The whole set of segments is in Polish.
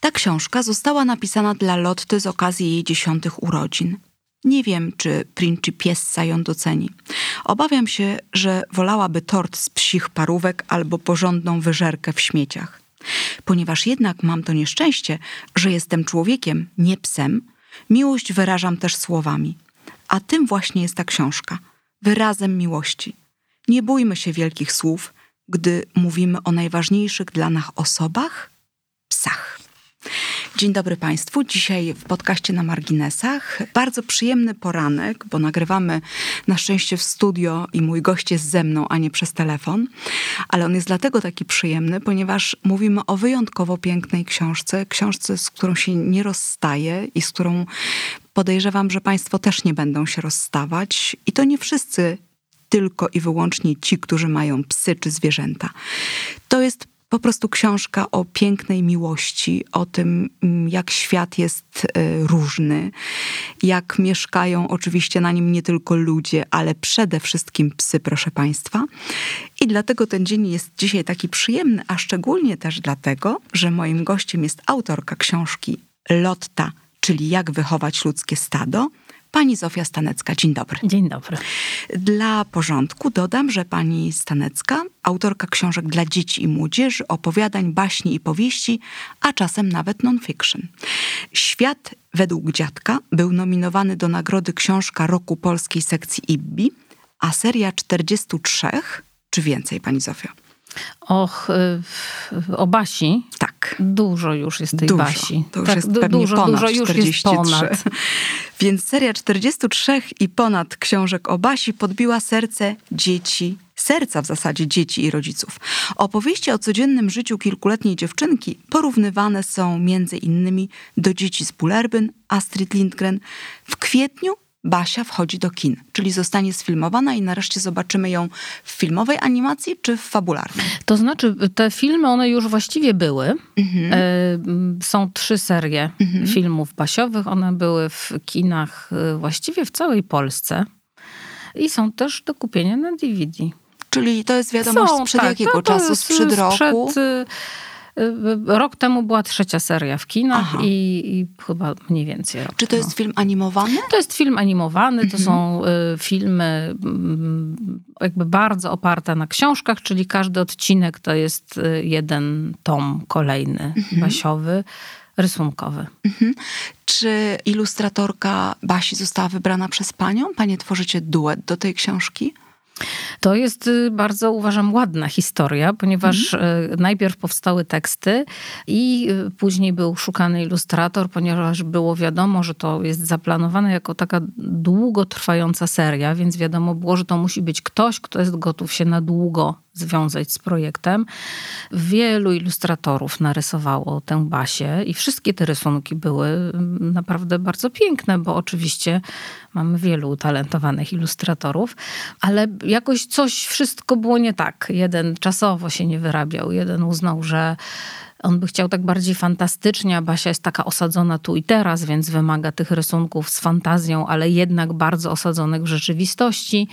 Ta książka została napisana dla Lotty z okazji jej dziesiątych urodzin. Nie wiem, czy Principiessa ją doceni. Obawiam się, że wolałaby tort z psich parówek albo porządną wyżerkę w śmieciach. Ponieważ jednak mam to nieszczęście, że jestem człowiekiem, nie psem, miłość wyrażam też słowami. A tym właśnie jest ta książka wyrazem miłości. Nie bójmy się wielkich słów, gdy mówimy o najważniejszych dla nas osobach psach. Dzień dobry Państwu. Dzisiaj w podcaście na marginesach. Bardzo przyjemny poranek, bo nagrywamy na szczęście w studio i mój gość jest ze mną, a nie przez telefon. Ale on jest dlatego taki przyjemny, ponieważ mówimy o wyjątkowo pięknej książce. Książce, z którą się nie rozstaje i z którą podejrzewam, że Państwo też nie będą się rozstawać. I to nie wszyscy tylko i wyłącznie ci, którzy mają psy czy zwierzęta. To jest po prostu książka o pięknej miłości, o tym, mm, jak świat jest e, różny, jak mieszkają oczywiście na nim nie tylko ludzie, ale przede wszystkim psy, proszę Państwa. I dlatego ten dzień jest dzisiaj taki przyjemny, a szczególnie też dlatego, że moim gościem jest autorka książki Lotta, czyli Jak wychować ludzkie stado Pani Zofia Stanecka, dzień dobry. Dzień dobry. Dla porządku dodam, że pani Stanecka, autorka książek dla dzieci i młodzieży, opowiadań, baśni i powieści, a czasem nawet non-fiction. Świat według dziadka był nominowany do nagrody Książka Roku Polskiej sekcji IBBI, a seria 43, czy więcej, pani Zofia? Och, y, o Basi. Tak. Dużo już jest tej dużo, Basi. To już tak, jest du- pewnie dużo, ponad dużo już 43. jest ponad. Więc seria 43 i ponad książek o Basi podbiła serce dzieci, serca w zasadzie dzieci i rodziców. Opowieści o codziennym życiu kilkuletniej dziewczynki porównywane są między innymi do dzieci z Bullerbyn, Astrid Lindgren. W kwietniu Basia wchodzi do kin, czyli zostanie sfilmowana i nareszcie zobaczymy ją w filmowej animacji czy w fabularnej. To znaczy, te filmy, one już właściwie były. Mhm. E, Są trzy serie filmów basiowych. One były w kinach e, właściwie w całej Polsce. I są też do kupienia na DVD. Czyli to jest wiadomość Są, sprzed tak. jakiego No to czasu? jest Sprzed roku? Sprzed, y, y, rok temu była trzecia seria w kinach i, i chyba mniej więcej rok Czy to temu. jest film animowany? To jest film animowany, Mhm. to są y, filmy mm, jakby bardzo oparte na książkach, czyli każdy odcinek to jest y, jeden tom kolejny, Mhm. basiowy, rysunkowy. Czy ilustratorka Basi została wybrana przez panią? Panie tworzycie duet do tej książki? To jest y, bardzo, uważam, ładna historia, ponieważ y, najpierw powstały teksty i y, później był szukany ilustrator, ponieważ było wiadomo, że to jest zaplanowane jako taka długotrwająca seria, więc wiadomo było, że to musi być ktoś, kto jest gotów się na długo związać z projektem. Wielu ilustratorów narysowało tę Basię i wszystkie te rysunki były mm, naprawdę bardzo piękne, bo oczywiście mamy wielu utalentowanych ilustratorów, ale jakoś coś, wszystko było nie tak. Jeden czasowo się nie wyrabiał, jeden uznał, że on by chciał tak bardziej fantastycznie, a Basia jest taka osadzona tu i teraz, więc wymaga tych rysunków z fantazją, ale jednak bardzo osadzonych w rzeczywistości.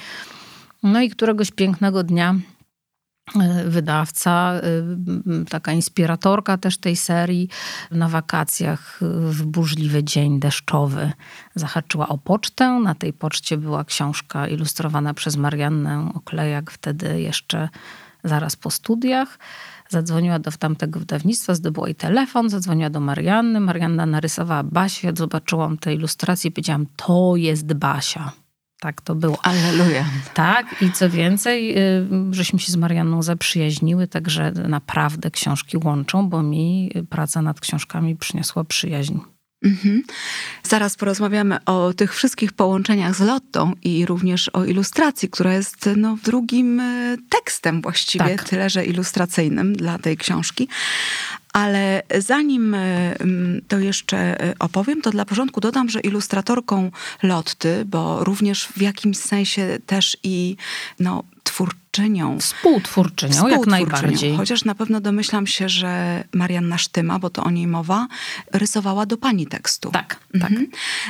No i któregoś pięknego dnia wydawca, y, taka inspiratorka też tej serii, na wakacjach y, w burzliwy dzień deszczowy zahaczyła o pocztę. Na tej poczcie była książka ilustrowana przez Mariannę Oklejak, wtedy jeszcze zaraz po studiach. Zadzwoniła do tamtego wydawnictwa, zdobyła jej telefon, zadzwoniła do Marianny. Marianna narysowała Basię, zobaczyłam te ilustracje i powiedziałam, to jest Basia. Tak to było. Alleluja. Tak, i co więcej, y, żeśmy się z Marianną zaprzyjaźniły, także naprawdę książki łączą, bo mi praca nad książkami przyniosła przyjaźń. Mhm. Zaraz porozmawiamy o tych wszystkich połączeniach z Lottą i również o ilustracji, która jest no, drugim e, tekstem właściwie, Tak. tyle że ilustracyjnym dla tej książki. Ale zanim e, to jeszcze e, opowiem, to dla porządku dodam, że ilustratorką Lotty, bo również w jakimś sensie też i no, twórczynią. Współtwórczynią, Współtwórczynią, jak najbardziej. Chociaż na pewno domyślam się, że Marianna Sztyma, bo to o niej mowa, rysowała do pani tekstu. Tak, tak. Mhm.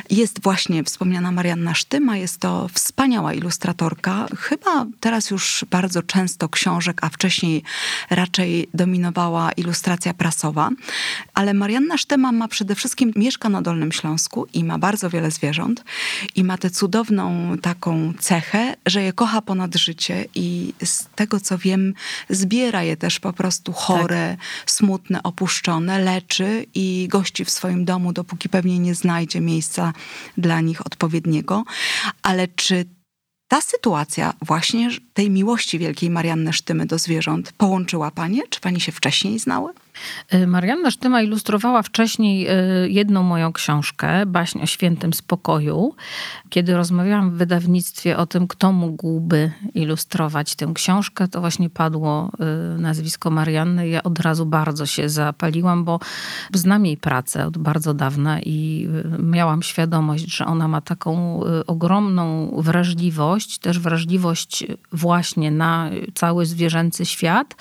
Jest właśnie wspomniana Marianna Sztyma, jest to wspaniała ilustratorka, chyba teraz już bardzo często książek, a wcześniej raczej dominowała ilustracja prasowa. Ale Marianna Sztyma ma przede wszystkim, mieszka na Dolnym Śląsku i ma bardzo wiele zwierząt i ma tę cudowną taką cechę, że je kocha ponad życie i z tego co wiem, zbiera je też po prostu chore, tak. smutne, opuszczone, leczy i gości w swoim domu, dopóki pewnie nie znajdzie miejsca dla nich odpowiedniego. Ale czy ta sytuacja właśnie tej miłości wielkiej Marianny Sztymy do zwierząt połączyła panie? Czy pani się wcześniej znały? Y, Marianna Sztyma ilustrowała wcześniej y, jedną moją książkę, Baśń o świętym spokoju. Kiedy rozmawiałam w wydawnictwie o tym, kto mógłby ilustrować tę książkę, to właśnie padło y, nazwisko Marianny. Ja od razu bardzo się zapaliłam, bo znam jej pracę od bardzo dawna i miałam świadomość, że ona ma taką ogromną wrażliwość, też wrażliwość właśnie na cały zwierzęcy świat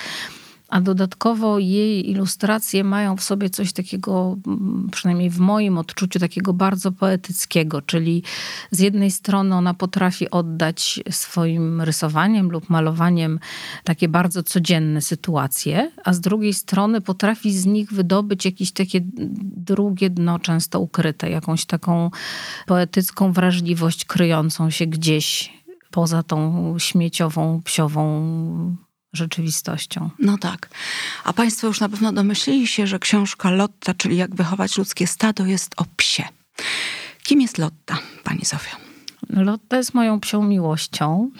a dodatkowo jej ilustracje mają w sobie coś takiego, mm, przynajmniej w moim odczuciu, takiego bardzo poetyckiego, czyli z jednej strony ona potrafi oddać swoim rysowaniem lub malowaniem takie bardzo codzienne sytuacje, a z drugiej strony potrafi z nich wydobyć jakieś takie drugie dno, często ukryte, jakąś taką poetycką wrażliwość kryjącą się gdzieś poza tą śmieciową, psiową rzeczywistością. No tak. A Państwo już na pewno domyślili się, że książka Lotta, czyli Jak wychować ludzkie stado, jest o psie. Kim jest Lotta, Pani Zofio? Lotta jest moją psią miłością.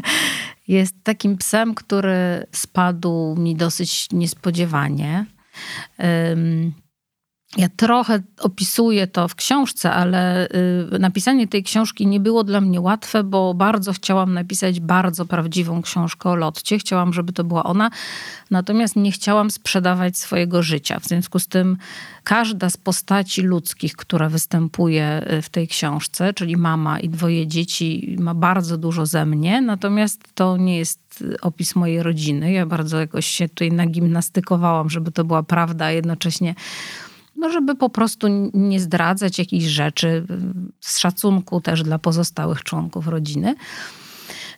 jest takim psem, który spadł mi dosyć niespodziewanie. Ja trochę opisuję to w książce, ale y, napisanie tej książki nie było dla mnie łatwe, bo bardzo chciałam napisać bardzo prawdziwą książkę o Lotcie. Chciałam, żeby to była ona, natomiast nie chciałam sprzedawać swojego życia. W związku z tym każda z postaci ludzkich, która występuje y, w tej książce, czyli mama i dwoje dzieci, ma bardzo dużo ze mnie, natomiast to nie jest opis mojej rodziny. Ja bardzo jakoś się tutaj nagimnastykowałam, żeby to była prawda, a jednocześnie no żeby po prostu nie zdradzać jakichś rzeczy z szacunku też dla pozostałych członków rodziny.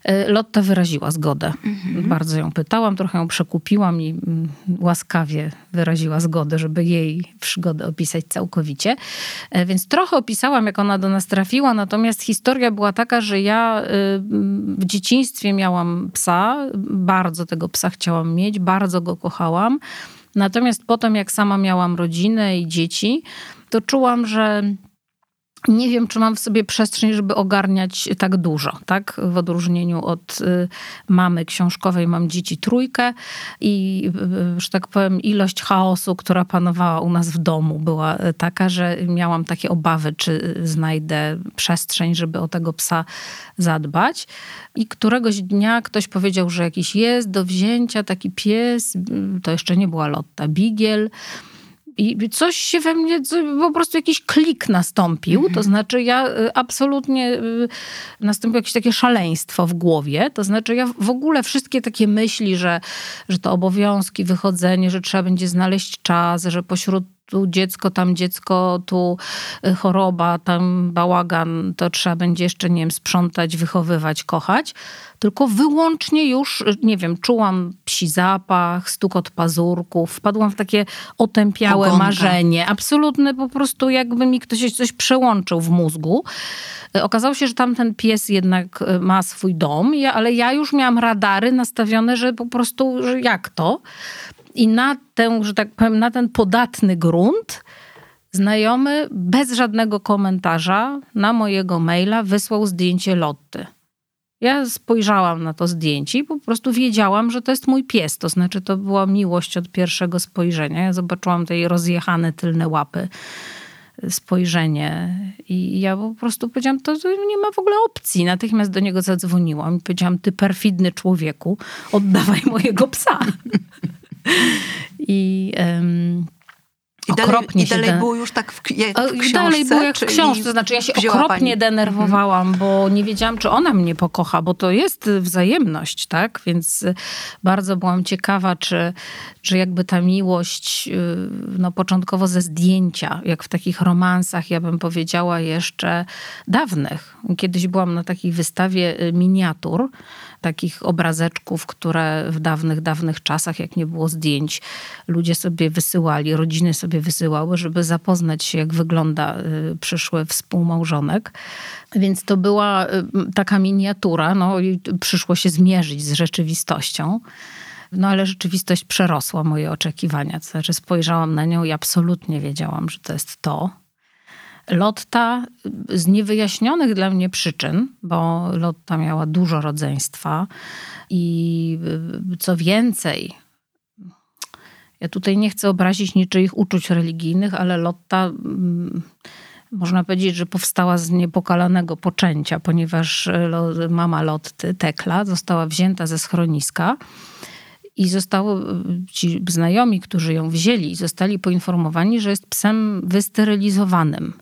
E, Lotta wyraziła zgodę. Mhm. Bardzo ją pytałam, trochę ją przekupiłam i mm, łaskawie wyraziła zgodę, żeby jej przygodę opisać całkowicie. E, więc trochę opisałam, jak ona do nas trafiła, natomiast historia była taka, że ja y, w dzieciństwie miałam psa, bardzo tego psa chciałam mieć, bardzo go kochałam. Natomiast potem, jak sama miałam rodzinę i dzieci, to czułam, że nie wiem, czy mam w sobie przestrzeń, żeby ogarniać tak dużo, tak? W odróżnieniu od y, mamy książkowej mam dzieci trójkę i, y, że tak powiem, ilość chaosu, która panowała u nas w domu była y, taka, że miałam takie obawy, czy znajdę przestrzeń, żeby o tego psa zadbać. I któregoś dnia ktoś powiedział, że jakiś jest do wzięcia taki pies, to jeszcze nie była Lotta, Bigiel, i coś się we mnie, po prostu jakiś klik nastąpił. To mhm. znaczy, ja y, absolutnie y, nastąpiło jakieś takie szaleństwo w głowie. To znaczy, ja w ogóle wszystkie takie myśli, że, że to obowiązki, wychodzenie, że trzeba będzie znaleźć czas, że pośród tu dziecko, tam dziecko, tu y, choroba, tam bałagan, to trzeba będzie jeszcze, nie wiem, sprzątać, wychowywać, kochać. Tylko wyłącznie już, nie wiem, czułam psi zapach, stukot pazurków, wpadłam w takie otępiałe Ogonka. marzenie. Absolutne po prostu jakby mi ktoś coś przełączył w mózgu. Y, okazało się, że tamten pies jednak ma swój dom, ale ja już miałam radary nastawione, że po prostu, że jak to? I na tę, że tak powiem, na ten podatny grunt znajomy bez żadnego komentarza na mojego maila wysłał zdjęcie Lotty. Ja spojrzałam na to zdjęcie i po prostu wiedziałam, że to jest mój pies. To znaczy, to była miłość od pierwszego spojrzenia. Ja zobaczyłam tej rozjechane tylne łapy, spojrzenie i ja po prostu powiedziałam, to nie ma w ogóle opcji. Natychmiast do niego zadzwoniłam i powiedziałam, ty perfidny człowieku, oddawaj mojego psa. I, um, I dalej, okropnie i dalej było już tak w, w książce? Dalej było jak w książce, znaczy ja się okropnie pani... denerwowałam, mhm. bo nie wiedziałam, czy ona mnie pokocha, bo to jest wzajemność, tak? Więc bardzo byłam ciekawa, czy, czy jakby ta miłość, y, no początkowo ze zdjęcia, jak w takich romansach, ja bym powiedziała jeszcze dawnych. Kiedyś byłam na takiej wystawie y, miniatur, takich obrazeczków, które w dawnych, dawnych czasach, jak nie było zdjęć, ludzie sobie wysyłali, rodziny sobie wysyłały, żeby zapoznać się, jak wygląda y, przyszły współmałżonek. Więc to była y, taka miniatura, no i przyszło się zmierzyć z rzeczywistością. No ale rzeczywistość przerosła moje oczekiwania. To znaczy spojrzałam na nią i absolutnie wiedziałam, że to jest to. Lotta z niewyjaśnionych dla mnie przyczyn, bo Lotta miała dużo rodzeństwa i y, co więcej, ja tutaj nie chcę obrazić niczyich uczuć religijnych, ale Lotta mm, można powiedzieć, że powstała z niepokalanego poczęcia, ponieważ mama Lotty, Tekla, została wzięta ze schroniska i zostało, ci znajomi, którzy ją wzięli, zostali poinformowani, że jest psem wysterylizowanym.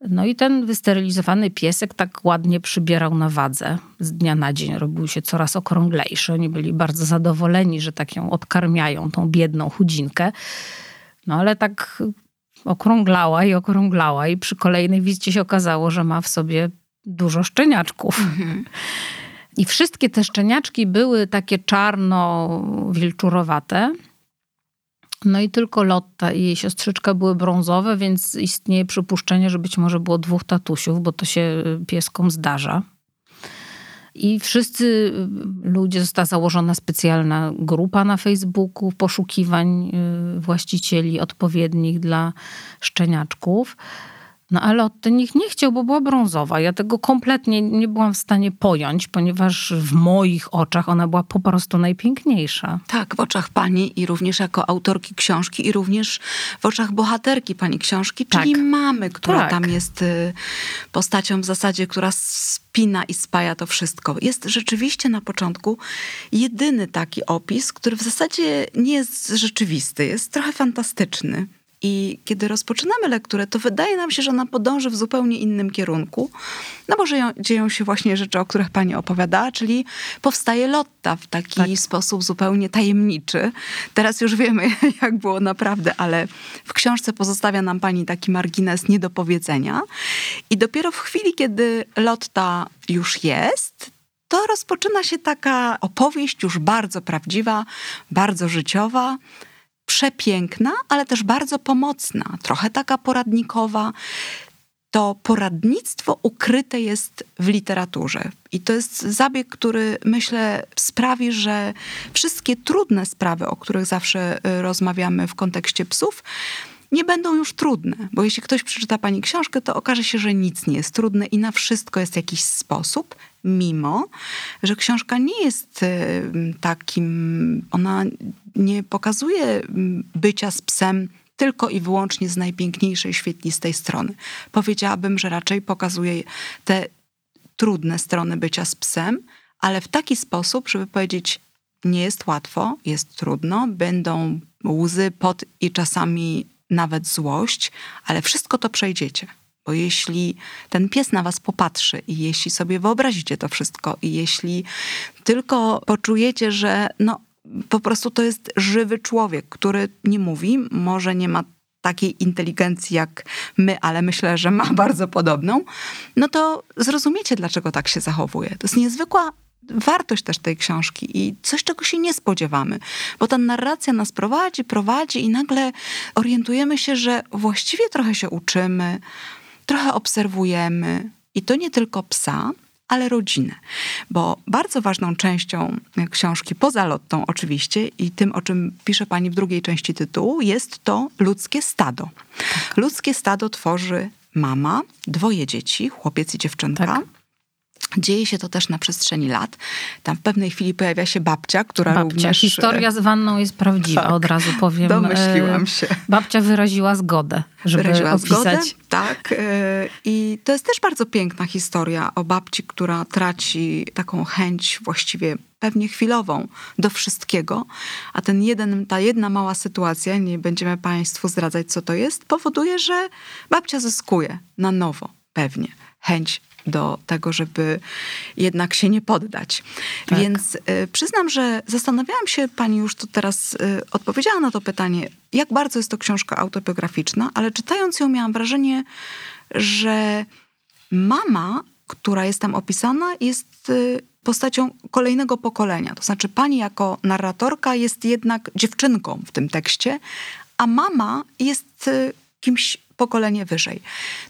No i ten wysterylizowany piesek tak ładnie przybierał na wadze. Z dnia na dzień robił się coraz okrąglejszy. Oni byli bardzo zadowoleni, że tak ją odkarmiają, tą biedną chudzinkę. No ale tak okrąglała i okrąglała i przy kolejnej wizycie się okazało, że ma w sobie dużo szczeniaczków. Mhm. I wszystkie te szczeniaczki były takie czarno-wilczurowate. No i tylko Lotta i jej siostrzyczka były brązowe, więc istnieje przypuszczenie, że być może było dwóch tatusiów, bo to się y, pieskom zdarza. I wszyscy y, ludzie, została założona specjalna grupa na Facebooku poszukiwań y, właścicieli odpowiednich dla szczeniaczków. No ale od nich nie chciał, bo była brązowa. Ja tego kompletnie nie byłam w stanie pojąć, ponieważ w moich oczach ona była po prostu najpiękniejsza. Tak, w oczach pani i również jako autorki książki i również w oczach bohaterki pani książki, czyli tak. mamy, która tak. tam jest y, postacią w zasadzie, która spina i spaja to wszystko. Jest rzeczywiście na początku jedyny taki opis, który w zasadzie nie jest rzeczywisty, jest trochę fantastyczny. I kiedy rozpoczynamy lekturę, to wydaje nam się, że ona podąży w zupełnie innym kierunku. No bo dzieją, dzieją się właśnie rzeczy, o których pani opowiadała, czyli powstaje Lotta w taki tak. sposób zupełnie tajemniczy. Teraz już wiemy, jak było naprawdę, ale w książce pozostawia nam pani taki margines niedopowiedzenia. I dopiero w chwili, kiedy Lotta już jest, to rozpoczyna się taka opowieść już bardzo prawdziwa, bardzo życiowa, przepiękna, ale też bardzo pomocna, trochę taka poradnikowa. To poradnictwo ukryte jest w literaturze. I to jest zabieg, który myślę sprawi, że wszystkie trudne sprawy, o których zawsze y, rozmawiamy w kontekście psów, nie będą już trudne, bo jeśli ktoś przeczyta pani książkę, to okaże się, że nic nie jest trudne i na wszystko jest jakiś sposób, mimo że książka nie jest y, takim, ona nie pokazuje bycia z psem tylko i wyłącznie z najpiękniejszej, świetlistej strony. Powiedziałabym, że raczej pokazuje te trudne strony bycia z psem, ale w taki sposób, żeby powiedzieć, nie jest łatwo, jest trudno, będą łzy, pot i czasami nawet złość, ale wszystko to przejdziecie. Bo jeśli ten pies na was popatrzy i jeśli sobie wyobrazicie to wszystko i jeśli tylko poczujecie, że no po prostu to jest żywy człowiek, który nie mówi, może nie ma takiej inteligencji jak my, ale myślę, że ma bardzo podobną, no to zrozumiecie, dlaczego tak się zachowuje. To jest niezwykła wartość też tej książki i coś, czego się nie spodziewamy, bo ta narracja nas prowadzi, prowadzi i nagle orientujemy się, że właściwie trochę się uczymy, trochę obserwujemy i to nie tylko psa, ale rodzinę. Bo bardzo ważną częścią książki, poza lottą oczywiście i tym, o czym pisze pani w drugiej części tytułu, jest to ludzkie stado. Tak. Ludzkie stado tworzy mama, dwoje dzieci, chłopiec i dziewczynka. Tak Dzieje się to też na przestrzeni lat. Tam w pewnej chwili pojawia się babcia, która babcia. również... Historia z wanną jest prawdziwa, tak, od razu powiem. Domyśliłam się. Babcia wyraziła zgodę, żeby wyraziła opisać. Zgodę, tak. I to jest też bardzo piękna historia o babci, która traci taką chęć właściwie pewnie chwilową do wszystkiego, a ten jeden, ta jedna mała sytuacja, nie będziemy Państwu zdradzać, co to jest, powoduje, że babcia zyskuje na nowo pewnie chęć do tego, żeby jednak się nie poddać. Tak. Więc y, przyznam, że zastanawiałam się, pani już to teraz y, odpowiedziała na to pytanie, jak bardzo jest to książka autobiograficzna, ale czytając ją miałam wrażenie, że mama, która jest tam opisana, jest y, postacią kolejnego pokolenia. To znaczy, pani jako narratorka jest jednak dziewczynką w tym tekście, a mama jest kimś pokolenie wyżej.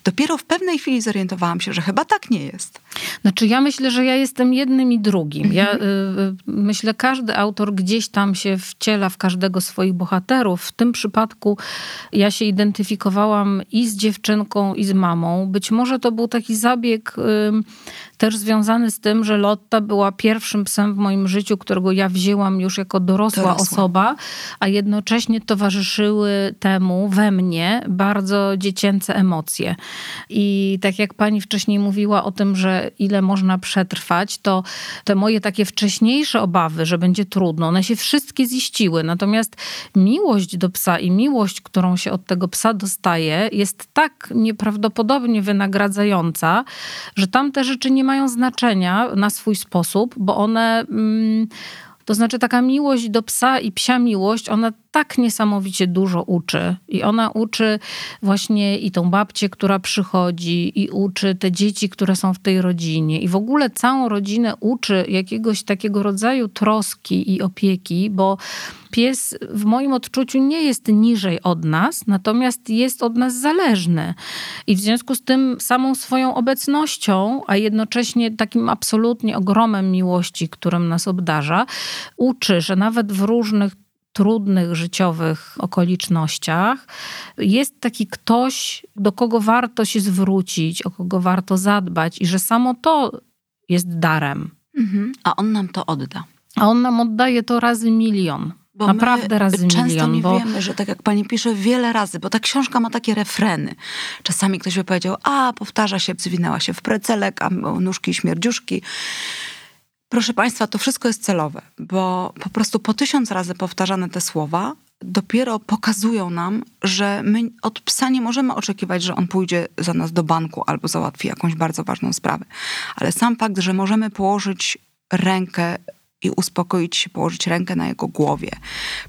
Dopiero w pewnej chwili zorientowałam się, że chyba tak nie jest. Znaczy ja myślę, że ja jestem jednym i drugim. Ja y, y, myślę, każdy autor gdzieś tam się wciela w każdego swoich bohaterów. W tym przypadku ja się identyfikowałam i z dziewczynką, i z mamą. Być może to był taki zabieg y, też związany z tym, że Lotta była pierwszym psem w moim życiu, którego ja wzięłam już jako dorosła, dorosła. osoba, a jednocześnie towarzyszyły temu we mnie bardzo dziecięce emocje. I tak jak pani wcześniej mówiła o tym, że ile można przetrwać, to te moje takie wcześniejsze obawy, że będzie trudno, one się wszystkie ziściły. Natomiast miłość do psa i miłość, którą się od tego psa dostaje, jest tak nieprawdopodobnie wynagradzająca, że tam te rzeczy nie mają znaczenia na swój sposób, bo one. Mm, to znaczy taka miłość do psa i psia miłość, ona tak niesamowicie dużo uczy. I ona uczy właśnie i tą babcię, która przychodzi, i uczy te dzieci, które są w tej rodzinie. I w ogóle całą rodzinę uczy jakiegoś takiego rodzaju troski i opieki, bo pies w moim odczuciu nie jest niżej od nas, natomiast jest od nas zależny. I w związku z tym samą swoją obecnością, a jednocześnie takim absolutnie ogromem miłości, którym nas obdarza, uczy, że nawet w różnych trudnych życiowych okolicznościach, jest taki ktoś, do kogo warto się zwrócić, o kogo warto zadbać i że samo to jest darem. Mhm. A on nam to odda. A on nam oddaje to razy milion. Bo Naprawdę razy często milion. Często nie bo... wiemy, że tak jak pani pisze, wiele razy, bo ta książka ma takie refreny. Czasami ktoś by powiedział, a powtarza się, zwinęła się w precelek, a nóżki śmierdziuszki. Proszę Państwa, to wszystko jest celowe, bo po prostu po tysiąc razy powtarzane te słowa dopiero pokazują nam, że my od psa nie możemy oczekiwać, że on pójdzie za nas do banku albo załatwi jakąś bardzo ważną sprawę. Ale sam fakt, że możemy położyć rękę i uspokoić się, położyć rękę na jego głowie,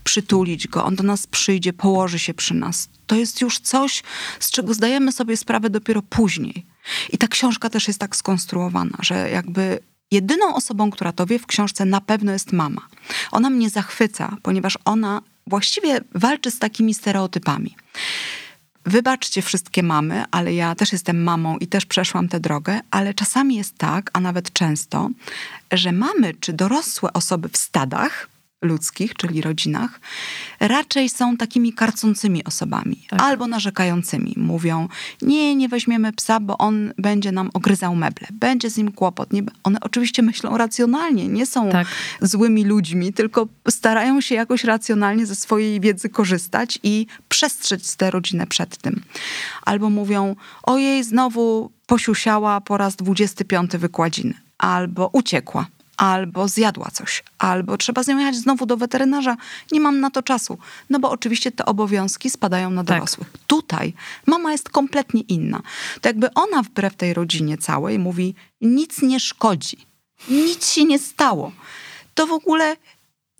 przytulić go, on do nas przyjdzie, położy się przy nas. To jest już coś, z czego zdajemy sobie sprawę dopiero później. I ta książka też jest tak skonstruowana, że jakby Jedyną osobą, która to wie w książce na pewno jest mama. Ona mnie zachwyca, ponieważ ona właściwie walczy z takimi stereotypami. Wybaczcie wszystkie mamy, ale ja też jestem mamą i też przeszłam tę drogę, ale czasami jest tak, a nawet często, że mamy czy dorosłe osoby w stadach ludzkich, czyli rodzinach, raczej są takimi karcącymi osobami tak. albo narzekającymi. Mówią, nie, nie weźmiemy psa, bo on będzie nam ogryzał meble, będzie z nim kłopot. Nie, one oczywiście myślą racjonalnie, nie są tak. złymi ludźmi, tylko starają się jakoś racjonalnie ze swojej wiedzy korzystać i przestrzec tę rodzinę przed tym. Albo mówią, ojej, znowu posiusiała po raz 25 wykładziny, albo uciekła albo zjadła coś, albo trzeba z nią jechać znowu do weterynarza. Nie mam na to czasu. No bo oczywiście te obowiązki spadają na tak. dorosłych. Tak. Tutaj mama jest kompletnie inna. To jakby ona wbrew tej rodzinie całej mówi, nic nie szkodzi, nic się nie stało. To w ogóle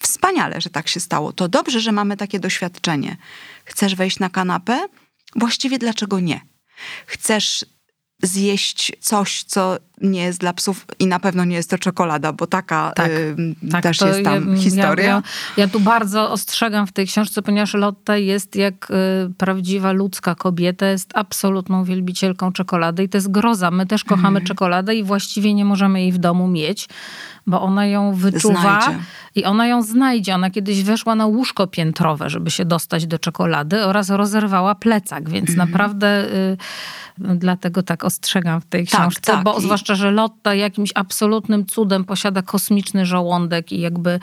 wspaniale, że tak się stało. To dobrze, że mamy takie doświadczenie. Chcesz wejść na kanapę? Właściwie dlaczego nie? Chcesz zjeść coś, co nie jest dla psów i na pewno nie jest to czekolada, bo taka tak, y, tak, też jest tam ja, historia. Ja, ja, tu bardzo ostrzegam w tej książce, ponieważ Lotta jest jak y, prawdziwa ludzka kobieta, jest absolutną wielbicielką czekolady i to jest groza. My też kochamy mm. czekoladę i właściwie nie możemy jej w domu mieć, bo ona ją wyczuwa znajdzie. i ona ją znajdzie. Ona kiedyś weszła na łóżko piętrowe, żeby się dostać do czekolady oraz rozerwała plecak, więc mm. naprawdę... Y, Dlatego tak ostrzegam w tej tak, książce, tak, tak. bo zwłaszcza zwłaszcza, że Lotta jakimś absolutnym cudem posiada kosmiczny żołądek i jakby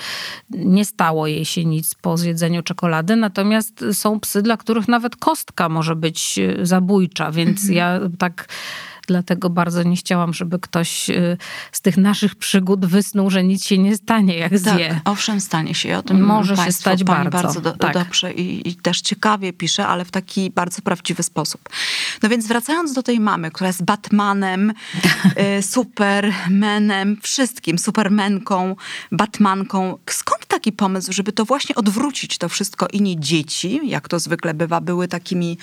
nie stało jej się nic po zjedzeniu czekolady. Natomiast są psy, dla których nawet kostka może być e, zabójcza, więc mhm. ja tak Dlatego bardzo nie chciałam, żeby ktoś y, z tych naszych przygód wysnuł, że nic się nie stanie, jak zje. Tak, owszem, stanie się. O tym Może się stać pani bardzo. bardzo do, tak. dobrze i, i, też ciekawie pisze, ale w taki bardzo prawdziwy sposób. No więc wracając do tej mamy, która jest Batmanem, y, Supermanem, wszystkim, Supermenką, Batmanką. Skąd taki pomysł, żeby to właśnie odwrócić to wszystko i nie dzieci, jak to zwykle bywa, były takimi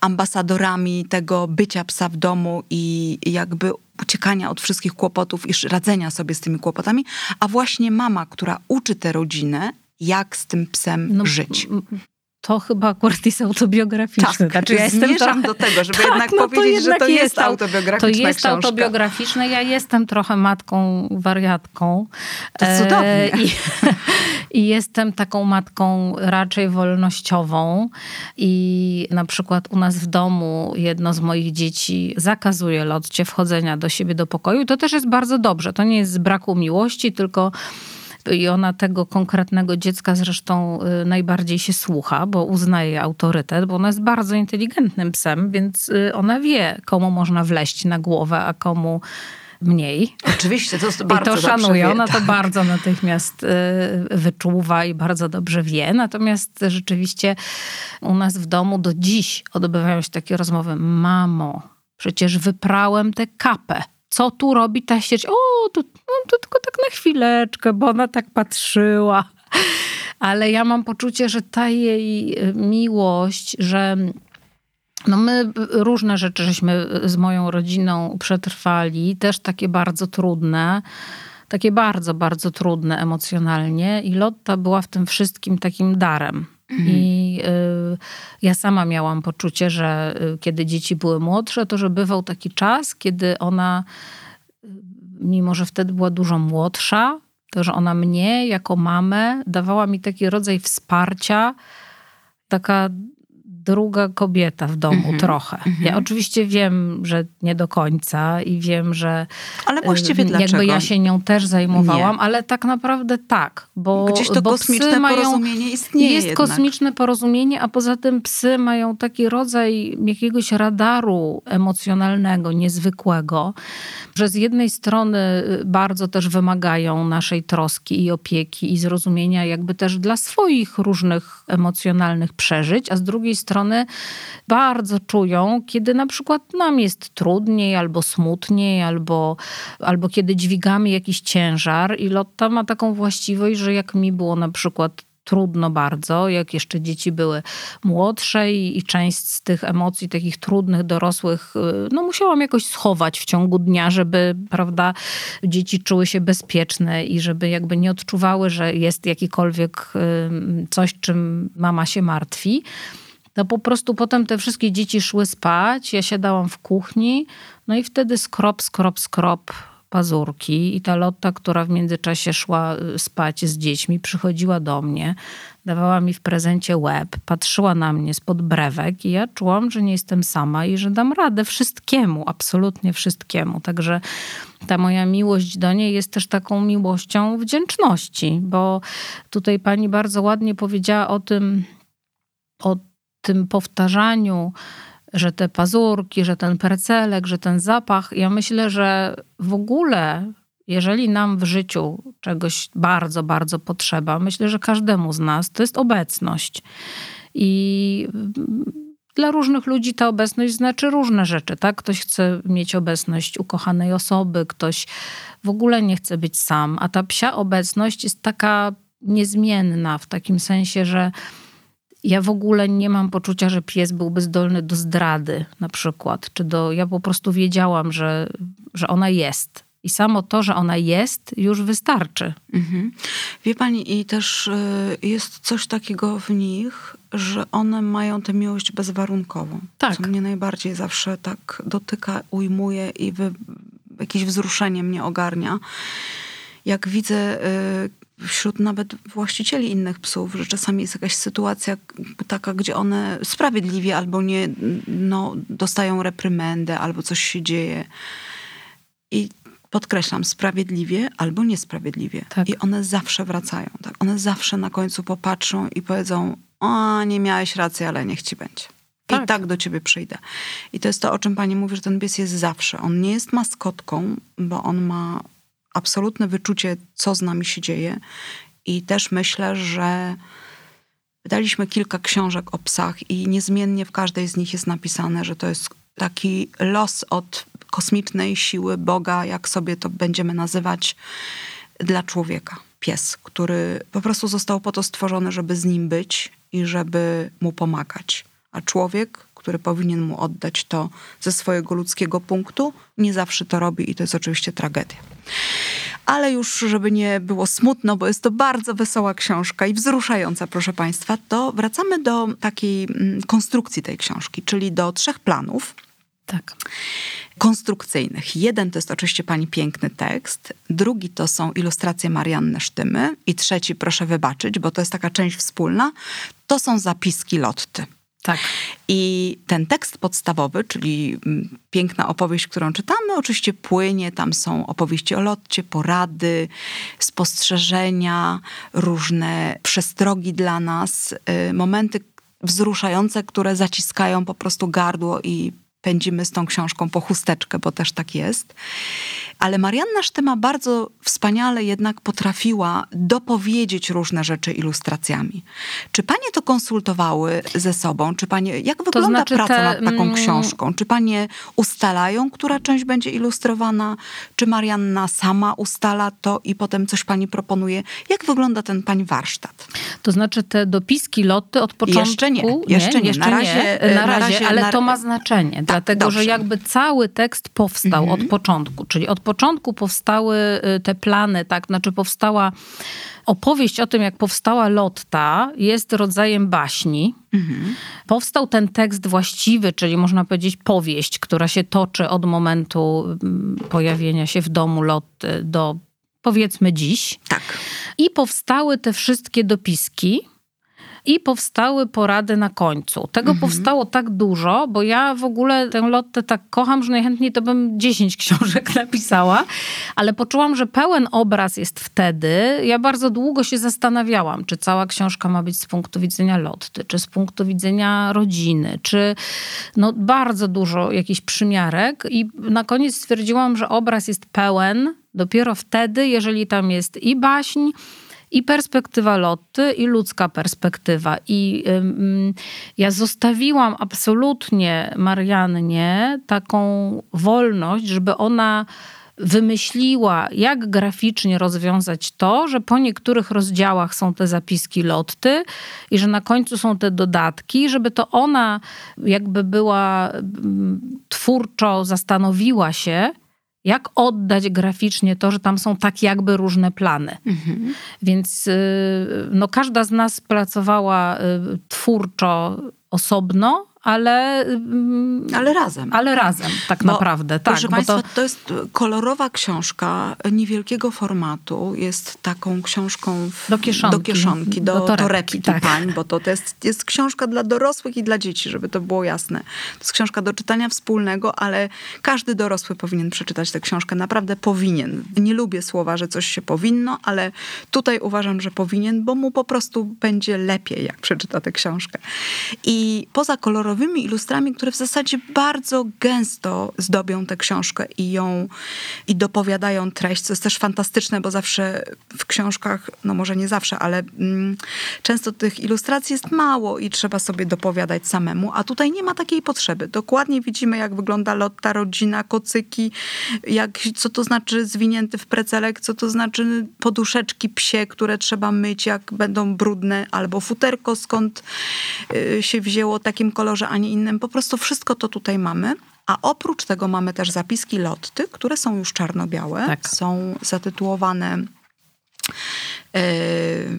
ambasadorami tego bycia psa w domu i i jakby uciekania od wszystkich kłopotów i radzenia sobie z tymi kłopotami, a właśnie mama, która uczy tę rodzinę, jak z tym psem no, żyć to chyba akurat jest autobiograficzne. Tak, znaczy, ja jestem trochę... do tego, żeby tak, jednak no powiedzieć, jednak że to jest, jest autobiograficzna To jest książka. autobiograficzne. Ja jestem trochę matką wariatką. To cudownie. E, I, I, jestem taką matką raczej wolnościową. I na przykład u nas w domu jedno z moich dzieci zakazuje Lotcie wchodzenia do siebie do pokoju. To też jest bardzo dobrze. To nie jest z braku miłości, tylko i ona tego konkretnego dziecka zresztą y, najbardziej się słucha, bo uznaje autorytet, bo ona jest bardzo inteligentnym psem, więc y, ona wie, komu można wleść na głowę, a komu mniej. Oczywiście, to jest bardzo I to szanuje. Ona to bardzo natychmiast y, wyczuwa i bardzo dobrze wie. Natomiast rzeczywiście u nas w domu do dziś odbywają się takie rozmowy. Mamo, przecież wyprałem tę kapę co tu robi ta sieć? O, to, no, to tylko tak na chwileczkę, bo ona tak patrzyła. Ale ja mam poczucie, że ta jej y, miłość, że no my różne rzeczy żeśmy z moją rodziną przetrwali, też takie bardzo trudne, takie bardzo, bardzo trudne emocjonalnie i Lotta była w tym wszystkim takim darem. Mhm. I y, ja sama miałam poczucie, że y, kiedy dzieci były młodsze, to że bywał taki czas, kiedy ona, y, mimo że wtedy była dużo młodsza, to że ona mnie jako mamę dawała mi taki rodzaj wsparcia, taka druga kobieta w domu mm -hmm, trochę. Mm -hmm. Ja oczywiście wiem, że nie do końca i wiem, że ale właściwie jakby dlaczego? ja się nią też zajmowałam, nie. ale tak naprawdę tak, bo gdzieś to bo kosmiczne mają, porozumienie istnieje. Jest jednak. kosmiczne porozumienie, a poza tym psy mają taki rodzaj jakiegoś radaru emocjonalnego, niezwykłego, że z jednej strony y, bardzo też wymagają naszej troski i opieki i zrozumienia jakby też dla swoich różnych emocjonalnych przeżyć, a z drugiej strony strony bardzo czują, kiedy na przykład nam jest trudniej, albo smutniej, albo, albo kiedy dźwigamy jakiś ciężar. I Lotta ma taką właściwość, że jak mi było na przykład trudno bardzo, jak jeszcze dzieci były młodsze i, i, część z tych emocji takich trudnych, dorosłych, y, no musiałam jakoś schować w ciągu dnia, żeby, prawda, dzieci czuły się bezpieczne i żeby jakby nie odczuwały, że jest jakikolwiek coś, czym mama się martwi to po prostu potem te wszystkie dzieci szły spać, ja siadałam w kuchni, no i wtedy skrop, skrop, skrop pazurki i ta Lotta, która w międzyczasie szła y, spać z dziećmi, przychodziła do mnie, dawała mi w prezencie łeb, patrzyła na mnie spod brewek i ja czułam, że nie jestem sama i że dam radę wszystkiemu, absolutnie wszystkiemu. Także ta moja miłość do niej jest też taką miłością wdzięczności, bo tutaj pani bardzo ładnie powiedziała o tym, o tym powtarzaniu, że te pazurki, że ten percelek, że ten zapach, ja myślę, że w ogóle, jeżeli nam w życiu czegoś bardzo, bardzo potrzeba, myślę, że każdemu z nas to jest obecność. I dla różnych ludzi ta obecność znaczy różne rzeczy, tak? Ktoś chce mieć obecność ukochanej osoby, ktoś w ogóle nie chce być sam, a ta psia obecność jest taka niezmienna w takim sensie, że ja w ogóle nie mam poczucia, że pies byłby zdolny do zdrady na przykład, czy do, ja po prostu wiedziałam, że, że ona jest. I samo to, że ona jest, już wystarczy. Mhm. Wie pani, i też y, jest coś takiego w nich, że one mają tę miłość bezwarunkową. Tak. Co mnie najbardziej zawsze tak dotyka, ujmuje i wy, jakieś wzruszenie mnie ogarnia. Jak widzę y, wśród nawet właścicieli innych psów, że czasami jest jakaś sytuacja taka, gdzie one sprawiedliwie albo nie no, dostają reprymendę, albo coś się dzieje. I podkreślam, sprawiedliwie albo niesprawiedliwie. Tak. I one zawsze wracają. Tak? One zawsze na końcu popatrzą i powiedzą: O, nie miałeś racji, ale niech ci będzie. Tak. I tak do ciebie przyjdę. I to jest to, o czym pani mówi, że ten pies jest zawsze. On nie jest maskotką, bo on ma absolutne wyczucie, co z nami się dzieje. I też myślę, że wydaliśmy kilka książek o psach, i niezmiennie w każdej z nich jest napisane, że to jest taki los od kosmicznej siły Boga, jak sobie to będziemy nazywać, dla człowieka. Pies, który po prostu został po to stworzony, żeby z nim być i żeby mu pomagać. A człowiek, który powinien mu oddać to ze swojego ludzkiego punktu, nie zawsze to robi i to jest oczywiście tragedia. Ale już, żeby nie było smutno, bo jest to bardzo wesoła książka i wzruszająca, proszę Państwa, to wracamy do takiej mm, konstrukcji tej książki, czyli do trzech planów. Tak konstrukcyjnych. Jeden to jest oczywiście pani piękny tekst, drugi to są ilustracje Marianny Sztymy i trzeci, proszę wybaczyć, bo to jest taka część wspólna, to są zapiski Lotty. Tak. I ten tekst podstawowy, czyli mm, piękna opowieść, którą czytamy, oczywiście płynie. Tam są opowieści o lotcie, porady, spostrzeżenia, różne przestrogi dla nas, y, momenty wzruszające, które zaciskają po prostu gardło i pędzimy z tą książką po chusteczkę, bo też tak jest. Ale Marianna Sztyma bardzo wspaniale jednak potrafiła dopowiedzieć różne rzeczy ilustracjami. Czy panie to konsultowały ze sobą? Czy panie, jak wygląda znaczy praca te, nad taką mm, książką? Czy panie ustalają, która część będzie ilustrowana? Czy Marianna sama ustala to i potem coś pani proponuje? Jak wygląda ten pani warsztat? To znaczy te dopiski Loty od początku... Jeszcze nie, jeszcze nie. Jeszcze na, razie, nie. Na, razie, ale na... to ma znaczenie, tak, dlatego dobrze. że jakby cały tekst powstał mhm. od początku, czyli od początku powstały y, te plany, tak, znaczy powstała opowieść o tym, jak powstała Lotta, jest rodzajem baśni. Mhm. Powstał ten tekst właściwy, czyli można powiedzieć powieść, która się toczy od momentu mm, pojawienia się w domu Lotty do powiedzmy dziś. Tak. I powstały te wszystkie dopiski i powstały porady na końcu. Tego mhm. powstało tak dużo, bo ja w ogóle tę Lottę tak kocham, że najchętniej to bym 10 książek napisała, ale poczułam, że pełen obraz jest wtedy. Ja bardzo długo się zastanawiałam, czy cała książka ma być z punktu widzenia Lotty, czy z punktu widzenia rodziny, czy no bardzo dużo jakichś przymiarek i na koniec stwierdziłam, że obraz jest pełen dopiero wtedy, jeżeli tam jest i baśń, i perspektywa Lotty, i ludzka perspektywa. I ja zostawiłam absolutnie Mariannie taką wolność, żeby ona wymyśliła, jak graficznie rozwiązać to, że po niektórych rozdziałach są te zapiski Lotty i że na końcu są te dodatki, żeby to ona jakby była twórczo zastanowiła się, jak oddać graficznie to, że tam są tak jakby różne plany. Mhm. Więc y, no, każda z nas pracowała y, twórczo osobno, ale... Mm, ale razem. Ale razem, tak bo, naprawdę. Tak, proszę Państwa, to... to... jest kolorowa książka niewielkiego formatu. Jest taką książką w, do kieszonki, do, kieszonki, do, do torebki, torebki tak. pań, bo to, to jest, jest książka dla dorosłych i dla dzieci, żeby to było jasne. To jest książka do czytania wspólnego, ale każdy dorosły powinien przeczytać tę książkę. Naprawdę powinien. Nie lubię słowa, że coś się powinno, ale tutaj uważam, że powinien, bo mu po prostu będzie lepiej, jak przeczyta tę książkę. I poza kolorowymi kolorowymi ilustrami, które w zasadzie bardzo gęsto zdobią tę książkę i ją i dopowiadają treść, co jest też fantastyczne, bo zawsze w książkach, no może nie zawsze, ale mm, często tych ilustracji jest mało i trzeba sobie dopowiadać samemu, a tutaj nie ma takiej potrzeby. Dokładnie widzimy, jak wygląda lotta, rodzina, kocyki, jak, co to znaczy zwinięty w precelek, co to znaczy poduszeczki psie, które trzeba myć, jak będą brudne, albo futerko, skąd y, się wzięło takim kolorze kolorze, a nie innym. Po prostu wszystko to tutaj mamy. A oprócz tego mamy też zapiski Lotty, które są już czarno-białe. Tak. Są zatytułowane... Yy,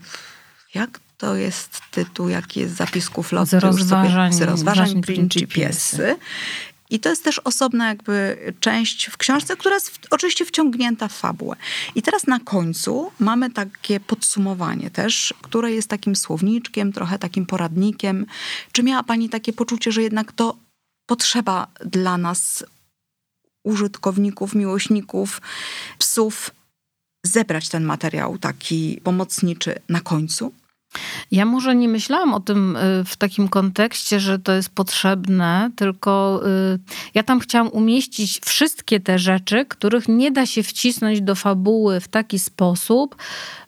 jak to jest tytuł, jaki jest zapisków Lotty? Z rozważań, z rozważań Principiesy. I to jest też osobna jakby część w książce, która jest oczywiście wciągnięta w fabułę. I teraz na końcu mamy takie podsumowanie też, które jest takim słowniczkiem, trochę takim poradnikiem. Czy miała pani takie poczucie, że jednak to potrzeba dla nas użytkowników, miłośników psów zebrać ten materiał taki pomocniczy na końcu? Ja może nie myślałam o tym y, w takim kontekście, że to jest potrzebne, tylko y, ja tam chciałam umieścić wszystkie te rzeczy, których nie da się wcisnąć do fabuły w taki sposób,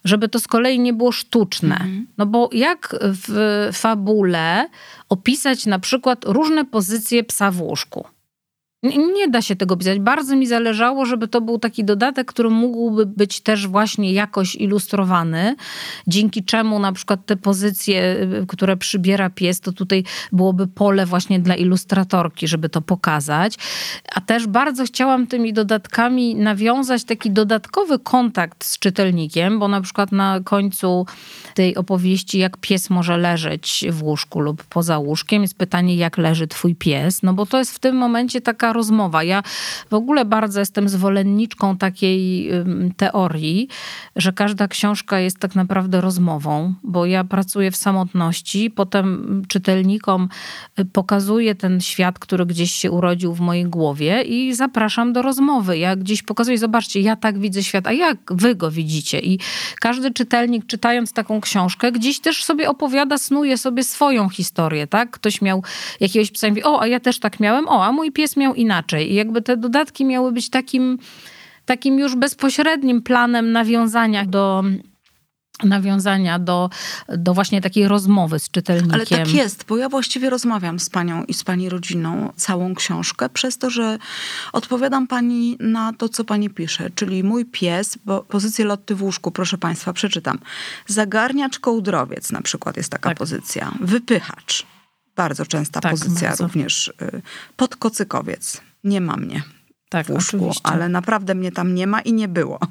żeby to z kolei nie było sztuczne. Mhm. No bo jak w fabule opisać na przykład różne pozycje psa w łóżku? Nie da się tego pisać. Bardzo mi zależało, żeby to był taki dodatek, który mógłby być też właśnie jakoś ilustrowany, dzięki czemu na przykład te pozycje, y, które przybiera pies, to tutaj byłoby pole właśnie dla ilustratorki, żeby to pokazać. A też bardzo chciałam tymi dodatkami nawiązać taki dodatkowy kontakt z czytelnikiem, bo na przykład na końcu tej opowieści, jak pies może leżeć w łóżku lub poza łóżkiem, jest pytanie, jak leży twój pies, no bo to jest w tym momencie taka rozmowa. Ja w ogóle bardzo jestem zwolenniczką takiej teorii, że każda książka jest tak naprawdę rozmową, bo ja pracuję w samotności, potem czytelnikom y, pokazuję ten świat, który gdzieś się urodził w mojej głowie i zapraszam do rozmowy. Ja gdzieś pokazuję, zobaczcie, ja tak widzę świat, a jak wy go widzicie? I każdy czytelnik, czytając taką książkę, gdzieś też sobie opowiada, snuje sobie swoją historię, tak? Ktoś miał jakiegoś psa i mówi, o, a ja też tak miałem, o, a mój pies miał inaczej. I jakby te dodatki miały być takim, takim już bezpośrednim planem nawiązania do nawiązania do, do właśnie takiej rozmowy z czytelnikiem. Ale tak jest, bo ja właściwie rozmawiam z panią i z pani rodziną całą książkę, przez to, że odpowiadam pani na to, co pani pisze, czyli mój pies, bo pozycję Lotty w łóżku, proszę państwa, przeczytam. Zagarniacz kołdrowiec na przykład jest taka tak. pozycja. Wypychacz bardzo częsta tak, pozycja bardzo. również. Y, podkocykowiec. Nie ma mnie tak, w łóżku, oczywiście. ale naprawdę mnie tam nie ma i nie było.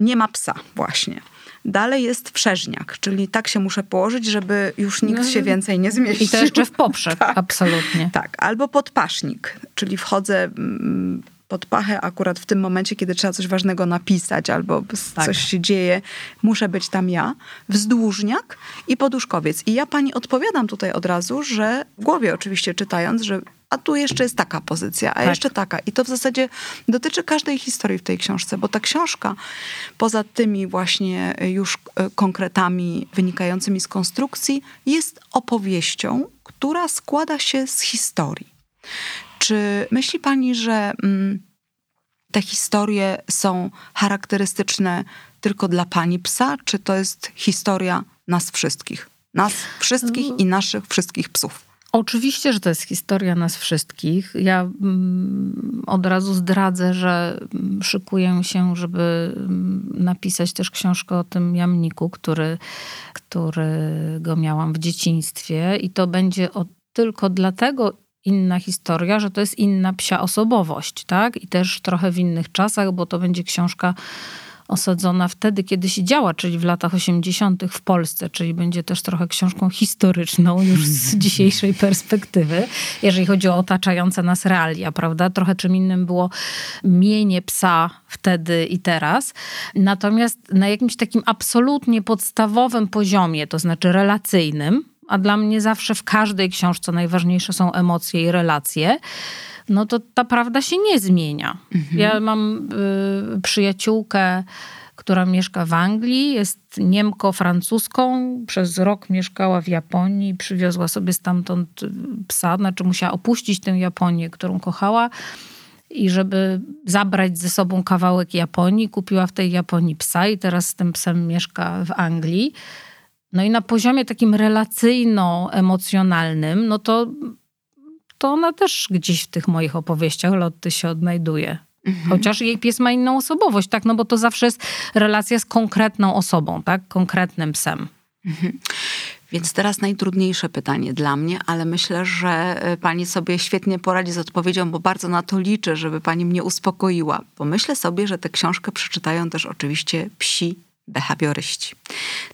Nie ma psa właśnie. Dalej jest wszeżniak, czyli tak się muszę położyć, żeby już nikt no, się więcej nie zmieścił. I to jeszcze w poprzek, tak, absolutnie. Tak, albo podpasznik, czyli wchodzę mm, pod pachę akurat w tym momencie, kiedy trzeba coś ważnego napisać albo tak. coś się dzieje, muszę być tam ja, wzdłużniak i poduszkowiec. I ja pani odpowiadam tutaj od razu, że w głowie oczywiście czytając, że a tu jeszcze jest taka pozycja, a tak. jeszcze taka. I to w zasadzie dotyczy każdej historii w tej książce, bo ta książka, poza tymi właśnie już e, konkretami wynikającymi z konstrukcji, jest opowieścią, która składa się z historii. Czy myśli pani, że mm, te historie są charakterystyczne tylko dla pani psa, czy to jest historia nas wszystkich? Nas wszystkich i naszych wszystkich psów. Oczywiście, że to jest historia nas wszystkich. Ja mm, od razu zdradzę, że mm, szykuję się, żeby napisać też książkę o tym jamniku, który, którego miałam w dzieciństwie. I to będzie o, tylko dlatego inna historia, że to jest inna psia osobowość, tak? I też trochę w innych czasach, bo to będzie książka osadzona wtedy, kiedy się działa, czyli w latach 80. w Polsce, czyli będzie też trochę książką historyczną już z dzisiejszej perspektywy, jeżeli chodzi o otaczające nas realia, prawda? Trochę czym innym było mienie psa wtedy i teraz. Natomiast na jakimś takim absolutnie podstawowym poziomie, to znaczy relacyjnym, a dla mnie zawsze w każdej książce najważniejsze są emocje i relacje, no to ta prawda się nie zmienia. Mhm. Ja mam y, przyjaciółkę, która mieszka w Anglii, jest Niemko-francuską, przez rok mieszkała w Japonii, przywiozła sobie stamtąd y, psa, znaczy musiała opuścić tę Japonię, którą kochała. I żeby zabrać ze sobą kawałek Japonii, kupiła w tej Japonii psa i teraz z tym psem mieszka w Anglii. No i na poziomie takim relacyjno-emocjonalnym, no to, to ona też gdzieś w tych moich opowieściach Lotty się odnajduje. Mhm. Chociaż jej pies ma inną osobowość, tak? No bo to zawsze jest relacja z konkretną osobą, tak? Konkretnym psem. Mhm. Więc teraz najtrudniejsze pytanie dla mnie, ale myślę, że e, pani sobie świetnie poradzi z odpowiedzią, bo bardzo na to liczę, żeby pani mnie uspokoiła. Bo myślę sobie, że tę książkę przeczytają też oczywiście psi behawioryści,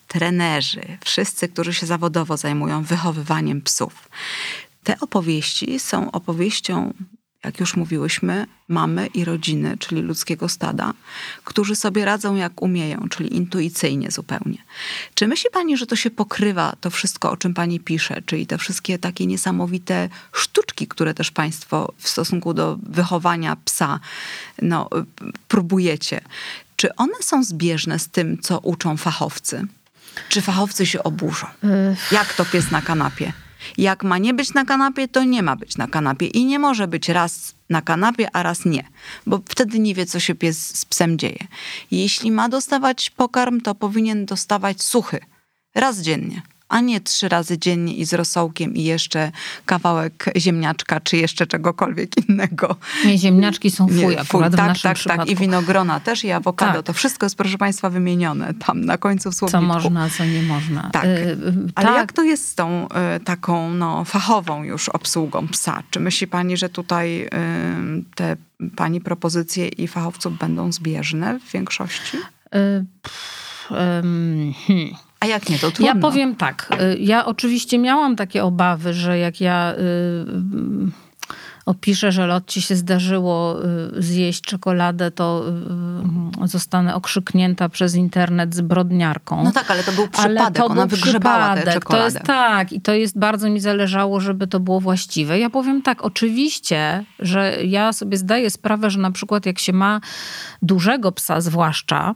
trenerzy, wszyscy, którzy się zawodowo zajmują wychowywaniem psów. Te opowieści są opowieścią jak już mówiłyśmy, mamy i rodziny, czyli ludzkiego stada, którzy sobie radzą jak umieją, czyli intuicyjnie zupełnie. Czy myśli Pani, że to się pokrywa, to wszystko, o czym Pani pisze, czyli te wszystkie takie niesamowite sztuczki, które też Państwo w stosunku do wychowania psa no, próbujecie? Czy one są zbieżne z tym, co uczą fachowcy? Czy fachowcy się oburzą? Jak to pies na kanapie? Jak ma nie być na kanapie, to nie ma być na kanapie i nie może być raz na kanapie, a raz nie, bo wtedy nie wie, co się pies z psem dzieje. Jeśli ma dostawać pokarm, to powinien dostawać suchy, raz dziennie a nie trzy razy dziennie i z rosołkiem i jeszcze kawałek ziemniaczka, czy jeszcze czegokolwiek innego. Nie, ziemniaczki są fuj, nie, akurat tak, naszym tak, przypadku. tak. I winogrona też, i awokado. Tak. To wszystko jest, proszę Państwa, wymienione tam na końcu w słowniczku. Co można, co nie można. Tak. Y, Ale tak. jak to jest z tą y, taką no, fachową już obsługą psa? Czy myśli Pani, że tutaj y, te Pani propozycje i fachowców będą zbieżne w większości? Y, pff, hmm. A jak nie, to trudno. Ja powiem tak. Y, ja oczywiście miałam takie obawy, że jak ja y, opiszę, że Lotci się zdarzyło y, zjeść czekoladę, to zostanę okrzyknięta przez internet zbrodniarką. No tak, ale to był przypadek. Ale to Ona był przypadek. tę czekoladę. To jest tak i to jest bardzo mi zależało, żeby to było właściwe. Ja powiem tak, oczywiście, że ja sobie zdaję sprawę, że na przykład jak się ma dużego psa zwłaszcza,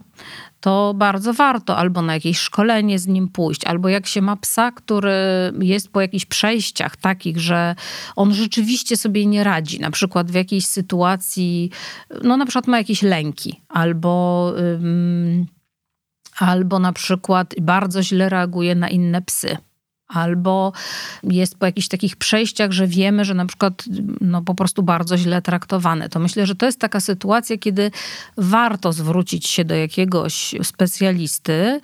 to bardzo warto albo na jakieś szkolenie z nim pójść, albo jak się ma psa, który jest po jakichś przejściach takich, że on rzeczywiście sobie nie radzi, na przykład w jakiejś sytuacji, no na przykład ma jakieś lęki, albo. albo na przykład bardzo źle reaguje na inne psy albo jest po jakichś takich przejściach, że wiemy, że na przykład no, po prostu bardzo źle traktowane. To myślę, że to jest taka sytuacja, kiedy warto zwrócić się do jakiegoś specjalisty,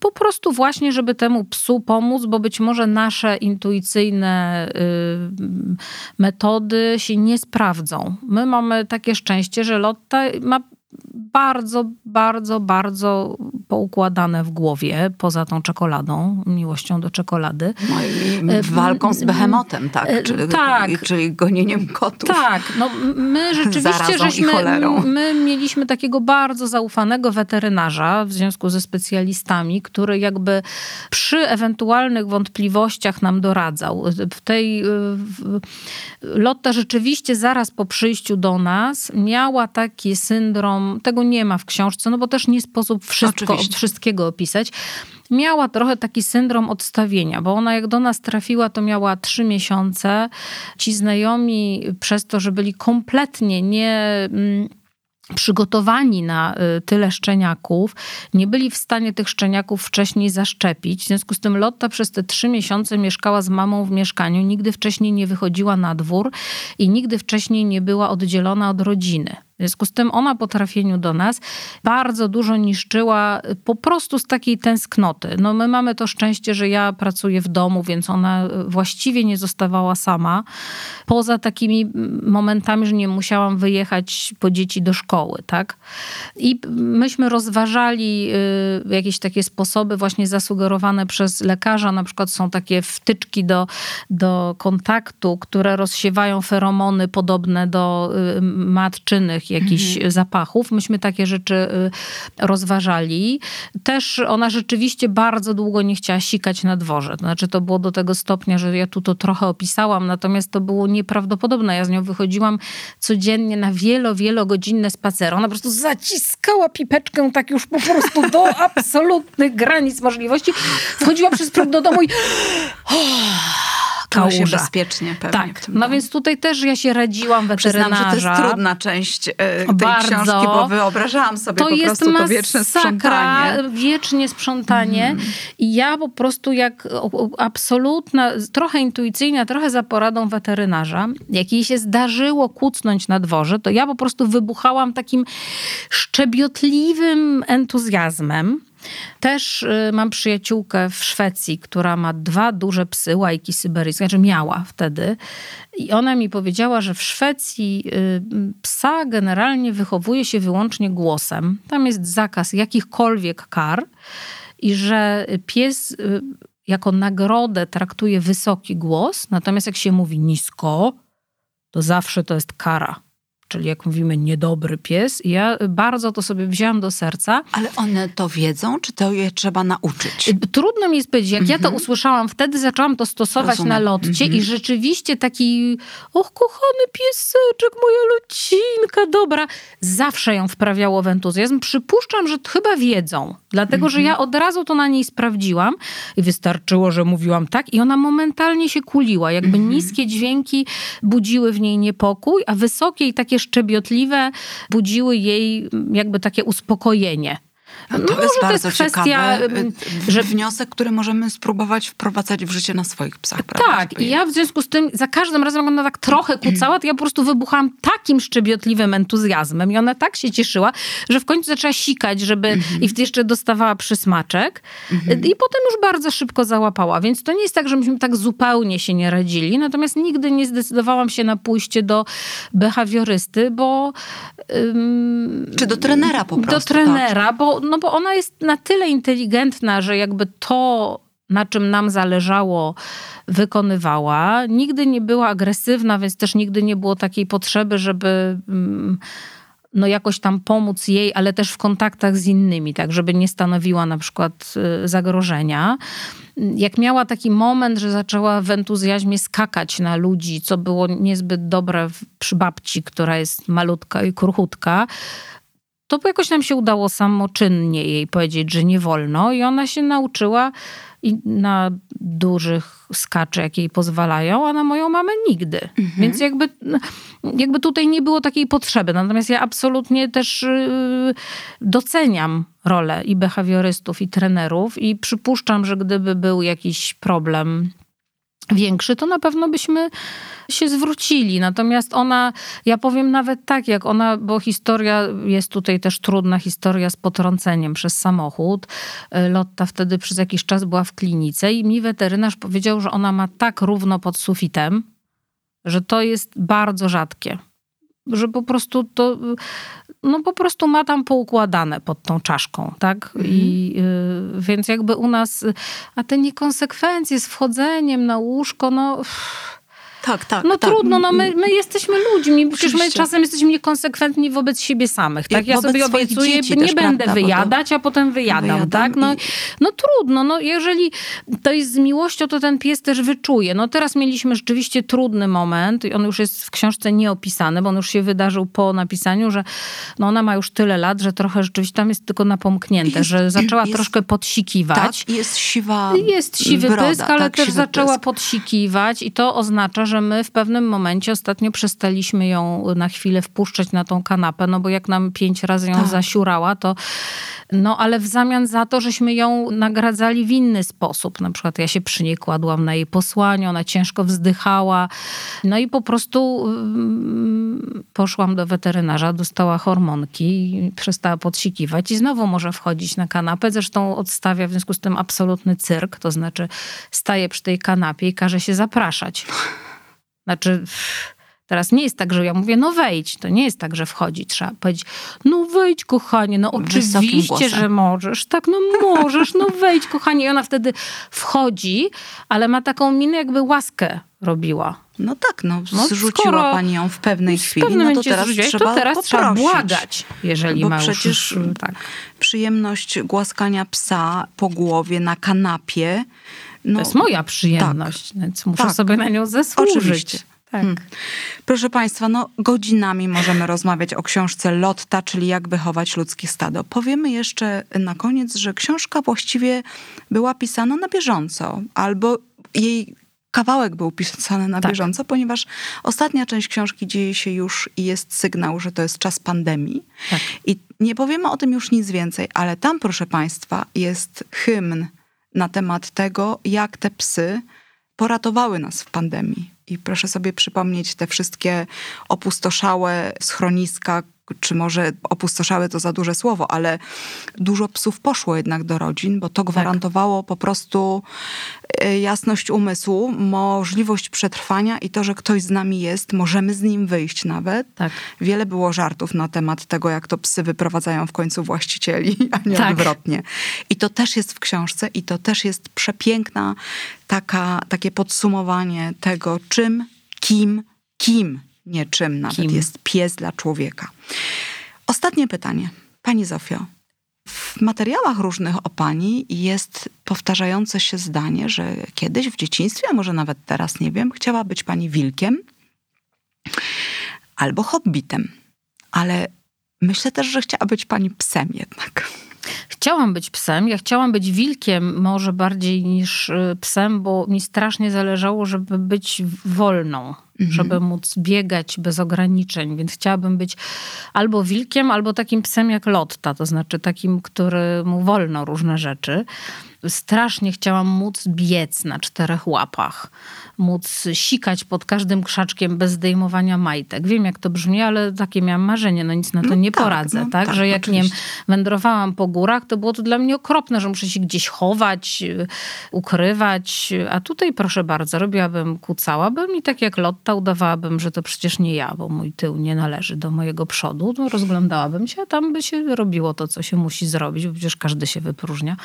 po prostu właśnie, żeby temu psu pomóc, bo być może nasze intuicyjne y, metody się nie sprawdzą. My mamy takie szczęście, że Lotta ma bardzo, bardzo, bardzo poukładane w głowie, poza tą czekoladą, miłością do czekolady. No i e, walką z behemotem, tak? E, czyli, tak. Czyli gonieniem kotów. Tak, no my rzeczywiście żeśmy, my mieliśmy takiego bardzo zaufanego weterynarza w związku ze specjalistami, który jakby przy ewentualnych wątpliwościach nam doradzał. W tej w, Lotta rzeczywiście zaraz po przyjściu do nas miała taki syndrom, tego nie ma w książce, no bo też nie sposób wszystko, wszystkiego opisać. Miała trochę taki syndrom odstawienia, bo ona jak do nas trafiła, to miała trzy miesiące. Ci znajomi, przez to, że byli kompletnie nie mm, przygotowani na y, tyle szczeniaków, nie byli w stanie tych szczeniaków wcześniej zaszczepić. W związku z tym Lotta przez te trzy miesiące mieszkała z mamą w mieszkaniu, nigdy wcześniej nie wychodziła na dwór i nigdy wcześniej nie była oddzielona od rodziny. W związku z tym ona po trafieniu do nas bardzo dużo niszczyła po prostu z takiej tęsknoty. No my mamy to szczęście, że ja pracuję w domu, więc ona właściwie nie zostawała sama. Poza takimi momentami, że nie musiałam wyjechać po dzieci do szkoły, tak? I myśmy rozważali y, jakieś takie sposoby właśnie zasugerowane przez lekarza. Na przykład są takie wtyczki do, do kontaktu, które rozsiewają feromony podobne do y, matczynych jakichś mhm. zapachów. Myśmy takie rzeczy y, rozważali. Też ona rzeczywiście bardzo długo nie chciała sikać na dworze. To znaczy to było do tego stopnia, że ja tu to trochę opisałam, natomiast to było nieprawdopodobne. Ja z nią wychodziłam codziennie na wielo, wielogodzinne spacery. Ona po prostu zaciskała pipeczkę tak już po prostu do absolutnych granic możliwości. Wchodziła przez próg do domu i kałuża. się bezpiecznie pewnie. Tak, no domu. więc tutaj też ja się radziłam weterynarza. Przyznam, że to jest trudna część e, tej Bardzo. książki, bo wyobrażałam sobie to po prostu masakra, to wieczne sprzątanie. wiecznie sprzątanie mm. i ja po prostu jak absolutna, trochę intuicyjna, trochę za poradą weterynarza, jak jej się zdarzyło kucnąć na dworze, to ja po prostu wybuchałam takim szczebiotliwym entuzjazmem. Też y, mam przyjaciółkę w Szwecji, która ma dwa duże psy, łajki syberyjskie, znaczy miała wtedy. I ona mi powiedziała, że w Szwecji y, psa generalnie wychowuje się wyłącznie głosem. Tam jest zakaz jakichkolwiek kar i że pies y, jako nagrodę traktuje wysoki głos, natomiast jak się mówi nisko, to zawsze to jest kara czyli jak mówimy niedobry pies. I ja bardzo to sobie wzięłam do serca. Ale one to wiedzą, czy to je trzeba nauczyć? Trudno mi jest powiedzieć. Jak ja to mhm. usłyszałam, wtedy zaczęłam to stosować Rozumiem. na lotcie i mhm. rzeczywiście taki, och kochany pieseczek, moja locinka, dobra. Zawsze ją wprawiało w entuzjazm. Przypuszczam, że chyba wiedzą. Dlatego, że ja mhm. od razu to na niej sprawdziłam i wystarczyło, że mówiłam tak i ona momentalnie się kuliła. Jakby niskie dźwięki budziły w niej niepokój, a wysokie i takie szczebiotliwe budziły jej jakby takie uspokojenie. No, to jest bardzo to jest kwestia, y, że wniosek, który możemy spróbować wprowadzać w życie na swoich psach. Prawda? Tak, i ja w związku z tym za każdym razem, jak ona tak trochę kucała, to ja po prostu wybuchałam takim szczebiotliwym entuzjazmem i ona tak się cieszyła, że w końcu zaczęła sikać, żeby mhm. i jeszcze dostawała przysmaczek mhm. i potem już bardzo szybko załapała, więc to nie jest tak, że myśmy tak zupełnie się nie radzili, natomiast nigdy nie zdecydowałam się na pójście do behawiorysty, bo... Ym, Czy do trenera po prostu. Do trenera, tak. bo no bo ona jest na tyle inteligentna, że jakby to, na czym nam zależało, wykonywała. Nigdy nie była agresywna, więc też nigdy nie było takiej potrzeby, żeby mm, no jakoś tam pomóc jej, ale też w kontaktach z innymi, tak, żeby nie stanowiła na przykład y, zagrożenia. Jak miała taki moment, że zaczęła w entuzjazmie skakać na ludzi, co było niezbyt dobre przy babci, która jest malutka i kruchutka, to jakoś nam się udało samoczynnie jej powiedzieć, że nie wolno i ona się nauczyła na dużych skaczy, jakie jej pozwalają, a na moją mamę nigdy. Mhm. Więc jakby, jakby tutaj nie było takiej potrzeby. Natomiast ja absolutnie też yy, doceniam rolę i behawiorystów, i trenerów i przypuszczam, że gdyby był jakiś problem większy, to na pewno byśmy się zwrócili. Natomiast ona, ja powiem nawet tak, jak ona, bo historia jest tutaj też trudna, historia z potrąceniem przez samochód. E, Lotta wtedy przez jakiś czas była w klinice i mi weterynarz powiedział, że ona ma tak równo pod sufitem, że to jest bardzo rzadkie. Że po prostu to no po prostu ma tam poukładane pod tą czaszką, tak? Mhm. I, y, więc jakby u nas, a te niekonsekwencje z wchodzeniem na łóżko, no... Tak, tak. No tak. trudno, no my, my jesteśmy ludźmi. Przecież my czasem jesteśmy niekonsekwentni wobec siebie samych. Tak? Ja sobie obiecuję, nie też, będę prawda, wyjadać, a potem wyjadam, wyjadam tak? No, i... no trudno, no jeżeli to jest z miłością, to ten pies też wyczuje. No teraz mieliśmy rzeczywiście trudny moment i on już jest w książce nieopisany, bo on już się wydarzył po napisaniu, że no ona ma już tyle lat, że trochę rzeczywiście tam jest tylko napomknięte, jest, że zaczęła jest, troszkę podsikiwać. Tak, jest siwa Jest siwy broda, pysk, ale tak, też zaczęła pysk. podsikiwać i to oznacza, że my w pewnym momencie ostatnio przestaliśmy ją na chwilę wpuszczać na tą kanapę, no bo jak nam pięć razy ją tak. zasiurała, to no ale w zamian za to, żeśmy ją nagradzali w inny sposób. Na przykład ja się przy niej kładłam na jej posłanie, ona ciężko wzdychała. No i po prostu mm, poszłam do weterynarza, dostała hormonki i przestała podsikiwać i znowu może wchodzić na kanapę. Zresztą odstawia w związku z tym absolutny cyrk, to znaczy staje przy tej kanapie i każe się zapraszać. Znaczy, teraz nie jest tak, że ja mówię, no wejdź. To nie jest tak, że wchodzi. Trzeba powiedzieć, no wejdź, kochanie, no oczywiście, że możesz. Tak, no możesz, no wejdź, kochanie. I ona wtedy wchodzi, ale ma taką minę, jakby łaskę robiła. No tak, no, no zrzuciła pani ją w pewnej chwili, w no to teraz, trzeba, to teraz trzeba błagać, jeżeli Bo ma przecież już, tak. przyjemność głaskania psa po głowie na kanapie no, to jest moja przyjemność, tak, więc muszę tak, sobie na nią zasłużyć. Oczywiście. Tak. Hmm. Proszę Państwa, no godzinami możemy rozmawiać o książce Lotta, czyli jak wychować ludzkie stado. Powiemy jeszcze na koniec, że książka właściwie była pisana na bieżąco, albo jej kawałek był pisany na tak. bieżąco, ponieważ ostatnia część książki dzieje się już i jest sygnał, że to jest czas pandemii. Tak. I nie powiemy o tym już nic więcej, ale tam, proszę Państwa, jest hymn na temat tego, jak te psy poratowały nas w pandemii. I proszę sobie przypomnieć te wszystkie opustoszałe schroniska, czy może opustoszałe to za duże słowo, ale dużo psów poszło jednak do rodzin, bo to tak. gwarantowało tak. po prostu e, jasność umysłu, możliwość przetrwania i to, że ktoś z nami jest, możemy z nim wyjść nawet. Tak. Wiele było żartów na temat tego, jak to psy wyprowadzają w końcu właścicieli, a nie tak. odwrotnie. I to też jest w książce i to też jest przepiękna taka, takie podsumowanie tego, czym, kim, kim niczym nawet. Kim? Jest pies dla człowieka. Ostatnie pytanie. Pani Zofio, w materiałach różnych o pani jest powtarzające się zdanie, że kiedyś w dzieciństwie, a może nawet teraz, nie wiem, chciała być pani wilkiem albo hobbitem. Ale myślę też, że chciała być pani psem jednak. Chciałam być psem. Ja chciałam być wilkiem może bardziej niż y, psem, bo mi strasznie zależało, żeby być wolną, mhm. żeby móc biegać bez ograniczeń. Więc chciałabym być albo wilkiem, albo takim psem jak Lotta, to znaczy takim, który mu wolno różne rzeczy. Strasznie chciałam móc biec na czterech łapach móc sikać pod każdym krzaczkiem bez zdejmowania majtek. Wiem, jak to brzmi, ale takie miałam marzenie, no nic na to no nie tak, poradzę, no tak? tak? Że jak oczywiście. nie wiem, wędrowałam po górach, to było to dla mnie okropne, że muszę się gdzieś chować, ukrywać, a tutaj proszę bardzo, robiłabym, kucałabym i tak jak Lotta udawałabym, że to przecież nie ja, bo mój tył nie należy do mojego przodu, no rozglądałabym się, a tam by się robiło to, co się musi zrobić, bo przecież każdy się wypróżnia.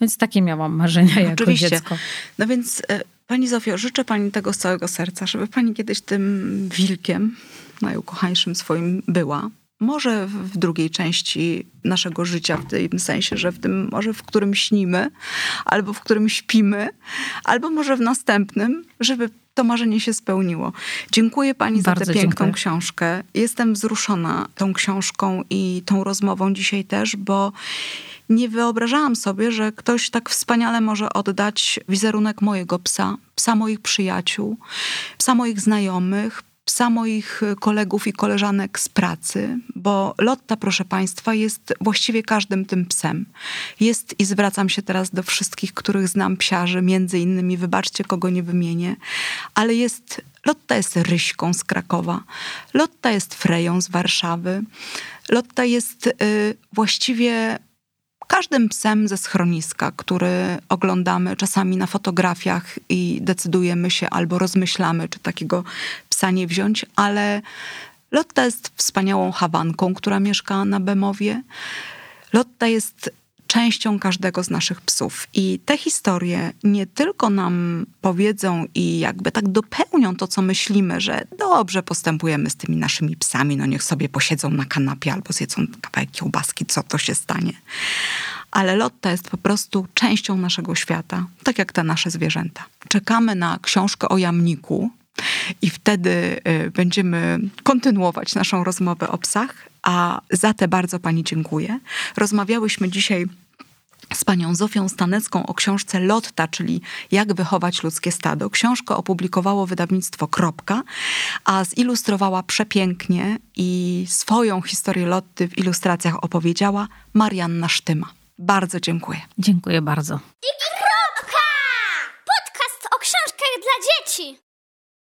Więc takie miałam marzenia jako Oczywiście. dziecko. No więc e, Pani Zofio, życzę Pani tego z całego serca, żeby Pani kiedyś tym wilkiem najukochańszym swoim była. Może w drugiej części naszego życia, w tym sensie, że w tym, może w którym śnimy, albo w którym śpimy, albo może w następnym, żeby to marzenie się spełniło. Dziękuję Pani Bardzo za tę piękną dziękuję. książkę. Jestem wzruszona tą książką i tą rozmową dzisiaj też, bo nie wyobrażałam sobie, że ktoś tak wspaniale może oddać wizerunek mojego psa, psa moich przyjaciół, psa moich znajomych, psa moich kolegów i koleżanek z pracy, bo Lotta, proszę Państwa, jest właściwie każdym tym psem. Jest i zwracam się teraz do wszystkich, których znam psiarzy, między innymi, wybaczcie, kogo nie wymienię, ale jest, Lotta jest Ryśką z Krakowa, Lotta jest Freją z Warszawy, Lotta jest y, właściwie każdym psem ze schroniska, który oglądamy czasami na fotografiach i decydujemy się albo rozmyślamy, czy takiego psa nie wziąć, ale Lotta jest wspaniałą Hawanką, która mieszka na Bemowie. Lotta jest częścią każdego z naszych psów. I te historie nie tylko nam powiedzą i jakby tak dopełnią to, co myślimy, że dobrze postępujemy z tymi naszymi psami, no niech sobie posiedzą na kanapie albo zjedzą kawałek kiełbaski, co to się stanie. Ale Lotta jest po prostu częścią naszego świata, tak jak te nasze zwierzęta. Czekamy na książkę o jamniku, i wtedy y, będziemy kontynuować naszą rozmowę o psach. A za te bardzo Pani dziękuję. Rozmawiałyśmy dzisiaj z panią Zofią Stanecką o książce Lotta, czyli Jak wychować ludzkie stado. Książkę opublikowało wydawnictwo Kropka, a zilustrowała przepięknie i swoją historię Lotty w ilustracjach opowiedziała Marianna Sztyma. Bardzo dziękuję. Dziękuję bardzo. I kropka! Podcast o książkach dla dzieci.